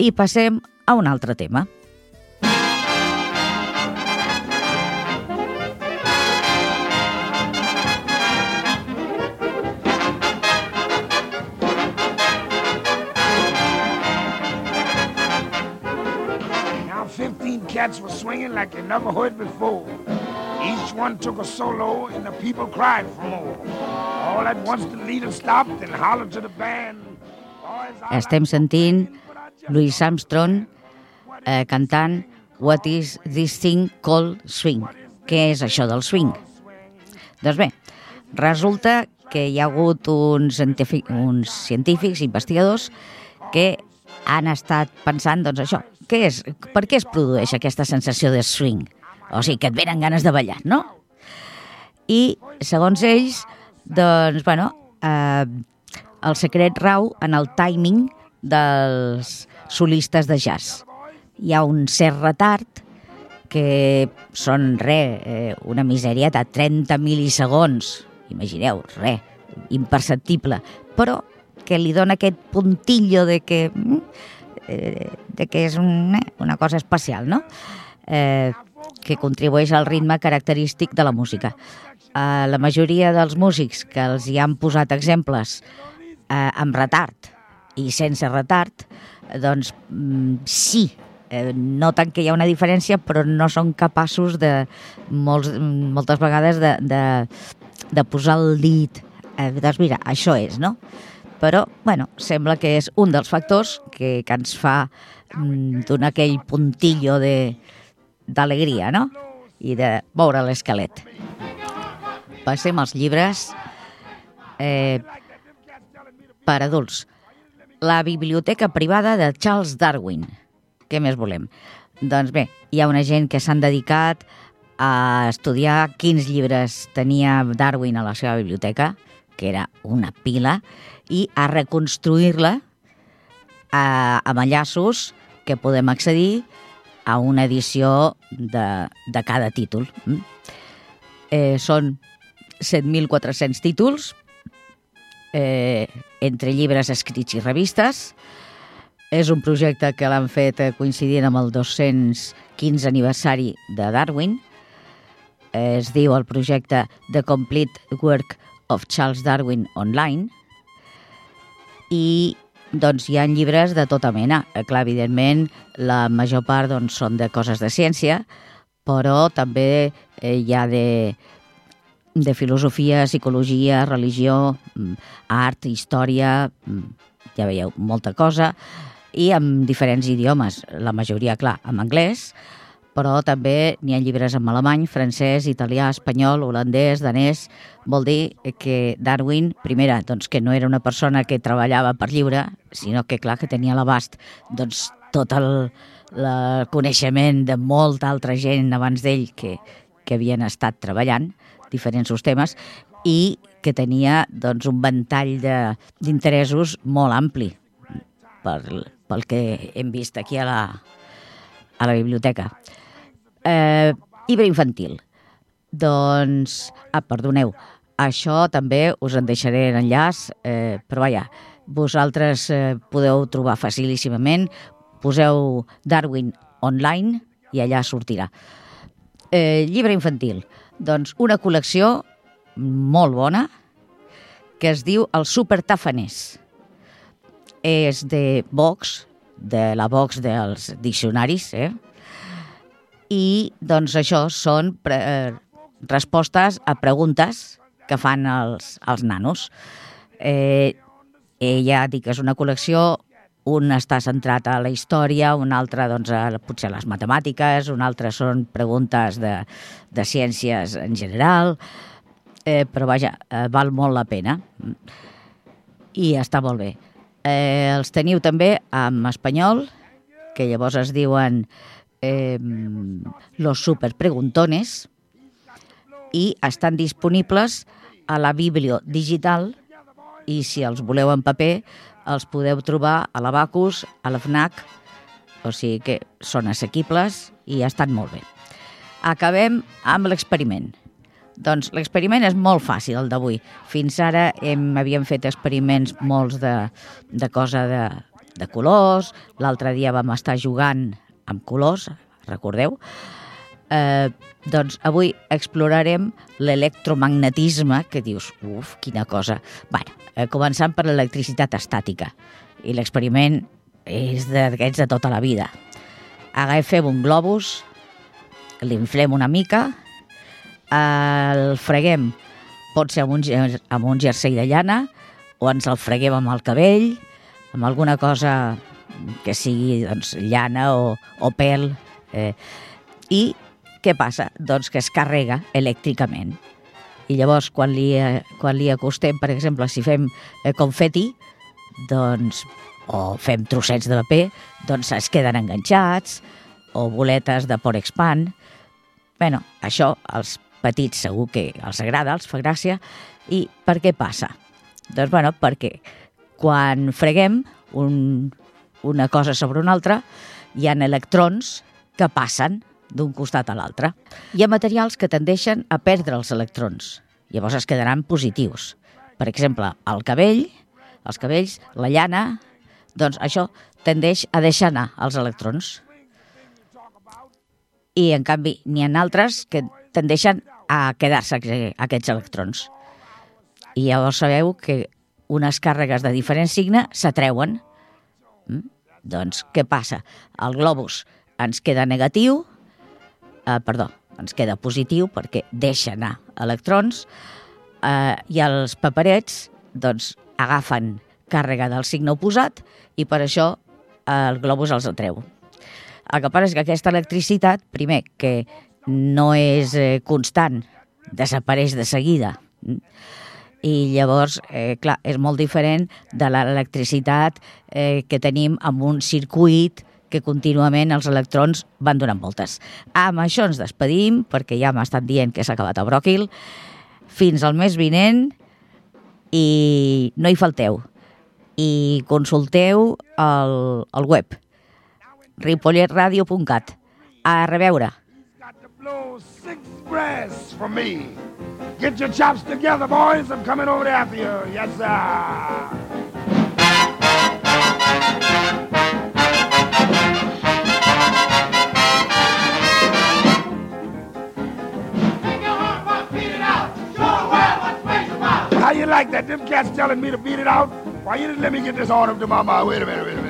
I passem a un altre tema. Now 15 cats were swinging like you never heard before. Each one took a solo and the people cried for more. All at once the leader stopped and hollered to the band. "Boys, I Estem sentint Louis Armstrong eh, cantant What is this thing called swing? Què és això del swing? Doncs bé, resulta que hi ha hagut uns, uns científics, investigadors, que han estat pensant, doncs això, què és, per què es produeix aquesta sensació de swing? O sigui, que et venen ganes de ballar, no? I, segons ells, doncs, bueno, eh, el secret rau en el timing dels solistes de jazz. Hi ha un cert retard que són, re, eh, una misèria de 30 milisegons, imagineu, re, imperceptible, però que li dona aquest puntillo de que, mm, eh, de que és un, eh, una cosa especial, no? Eh, que contribueix al ritme característic de la música. Eh, la majoria dels músics que els hi han posat exemples eh, amb retard i sense retard, doncs mm, sí, eh, noten que hi ha una diferència, però no són capaços de, molts, moltes vegades de, de de posar el dit, eh, doncs mira, això és, no? Però, bueno, sembla que és un dels factors que, que ens fa mm, donar aquell puntillo d'alegria, no? I de moure l'esquelet. Passem als llibres eh, per adults. La biblioteca privada de Charles Darwin. Què més volem? Doncs bé, hi ha una gent que s'han dedicat a estudiar quins llibres tenia Darwin a la seva biblioteca, que era una pila, i a reconstruir-la amb enllaços que podem accedir a una edició de, de cada títol. Mm? Eh, són 7.400 títols, eh, entre llibres escrits i revistes. És un projecte que l'han fet coincidint amb el 215 aniversari de Darwin, es diu el projecte The Complete Work of Charles Darwin Online i doncs hi ha llibres de tota mena. Eh, clar, evidentment, la major part doncs, són de coses de ciència, però també eh, hi ha de, de filosofia, psicologia, religió, mm, art, història, mm, ja veieu, molta cosa, i amb diferents idiomes, la majoria, clar, en anglès, però també n'hi ha llibres en alemany, francès, italià, espanyol, holandès, danès... Vol dir que Darwin, primera, doncs que no era una persona que treballava per lliure, sinó que, clar, que tenia l'abast doncs, tot el, el coneixement de molta altra gent abans d'ell que, que havien estat treballant diferents temes i que tenia doncs, un ventall d'interessos molt ampli per, pel que hem vist aquí a la, a la biblioteca. Eh, llibre infantil. Doncs, ah, perdoneu, això també us en deixaré en enllaç, eh, però vaja, vosaltres eh, podeu trobar facilíssimament, poseu Darwin online i allà sortirà. Eh, llibre infantil, doncs una col·lecció molt bona que es diu El Super Tafaners. És de Vox, de la Vox dels diccionaris, eh? i doncs això són pre eh, respostes a preguntes que fan els, els nanos. Eh, ja dic és una col·lecció, un està centrat a la història, un altre doncs, a, potser a les matemàtiques, un altre són preguntes de, de ciències en general, eh, però vaja, eh, val molt la pena i està molt bé. Eh, els teniu també en espanyol, que llavors es diuen eh, los superpreguntones i estan disponibles a la Biblio digital i si els voleu en paper els podeu trobar a l'Abacus, a l'FNAC, o sigui que són assequibles i estan molt bé. Acabem amb l'experiment. Doncs l'experiment és molt fàcil, el d'avui. Fins ara hem, havíem fet experiments molts de, de cosa de, de colors, l'altre dia vam estar jugant amb colors, recordeu? Eh, doncs avui explorarem l'electromagnetisme, que dius, uf, quina cosa. Bé, eh, començant per l'electricitat estàtica. I l'experiment és d'aquests de tota la vida. Agafem un globus, l'inflem una mica, el freguem, pot ser amb un, amb un jersei de llana, o ens el freguem amb el cabell, amb alguna cosa que sigui doncs, llana o, o pèl. Eh, I què passa? Doncs que es carrega elèctricament. I llavors, quan li, quan li acostem, per exemple, si fem eh, confeti, doncs, o fem trossets de paper, doncs es queden enganxats, o boletes de Porexpan. bueno, això als petits segur que els agrada, els fa gràcia. I per què passa? Doncs, bueno, perquè quan freguem un, una cosa sobre una altra, hi ha electrons que passen d'un costat a l'altre. Hi ha materials que tendeixen a perdre els electrons, llavors es quedaran positius. Per exemple, el cabell, els cabells, la llana, doncs això tendeix a deixar anar els electrons. I, en canvi, n'hi ha altres que tendeixen a quedar-se aquests electrons. I llavors sabeu que unes càrregues de diferent signe s'atreuen. Mm? Doncs què passa? El globus ens queda negatiu, eh, perdó, ens queda positiu perquè deixa anar electrons, eh, i els paperets doncs, agafen càrrega del signe oposat i per això el globus els atreu. El que passa és que aquesta electricitat, primer, que no és eh, constant, desapareix de seguida. I llavors, eh, clar, és molt diferent de l'electricitat eh, que tenim amb un circuit que contínuament els electrons van donant voltes. Amb això ens despedim, perquè ja m'estan dient que s'ha acabat el bròquil. Fins al mes vinent i no hi falteu. I consulteu el, el web ripolletradio.cat. A reveure. Get your chops together, boys. I'm coming over after you. Yes, sir. How you like that? Them cats telling me to beat it out? Why you didn't let me get this order to my mind? Wait a minute, wait a minute.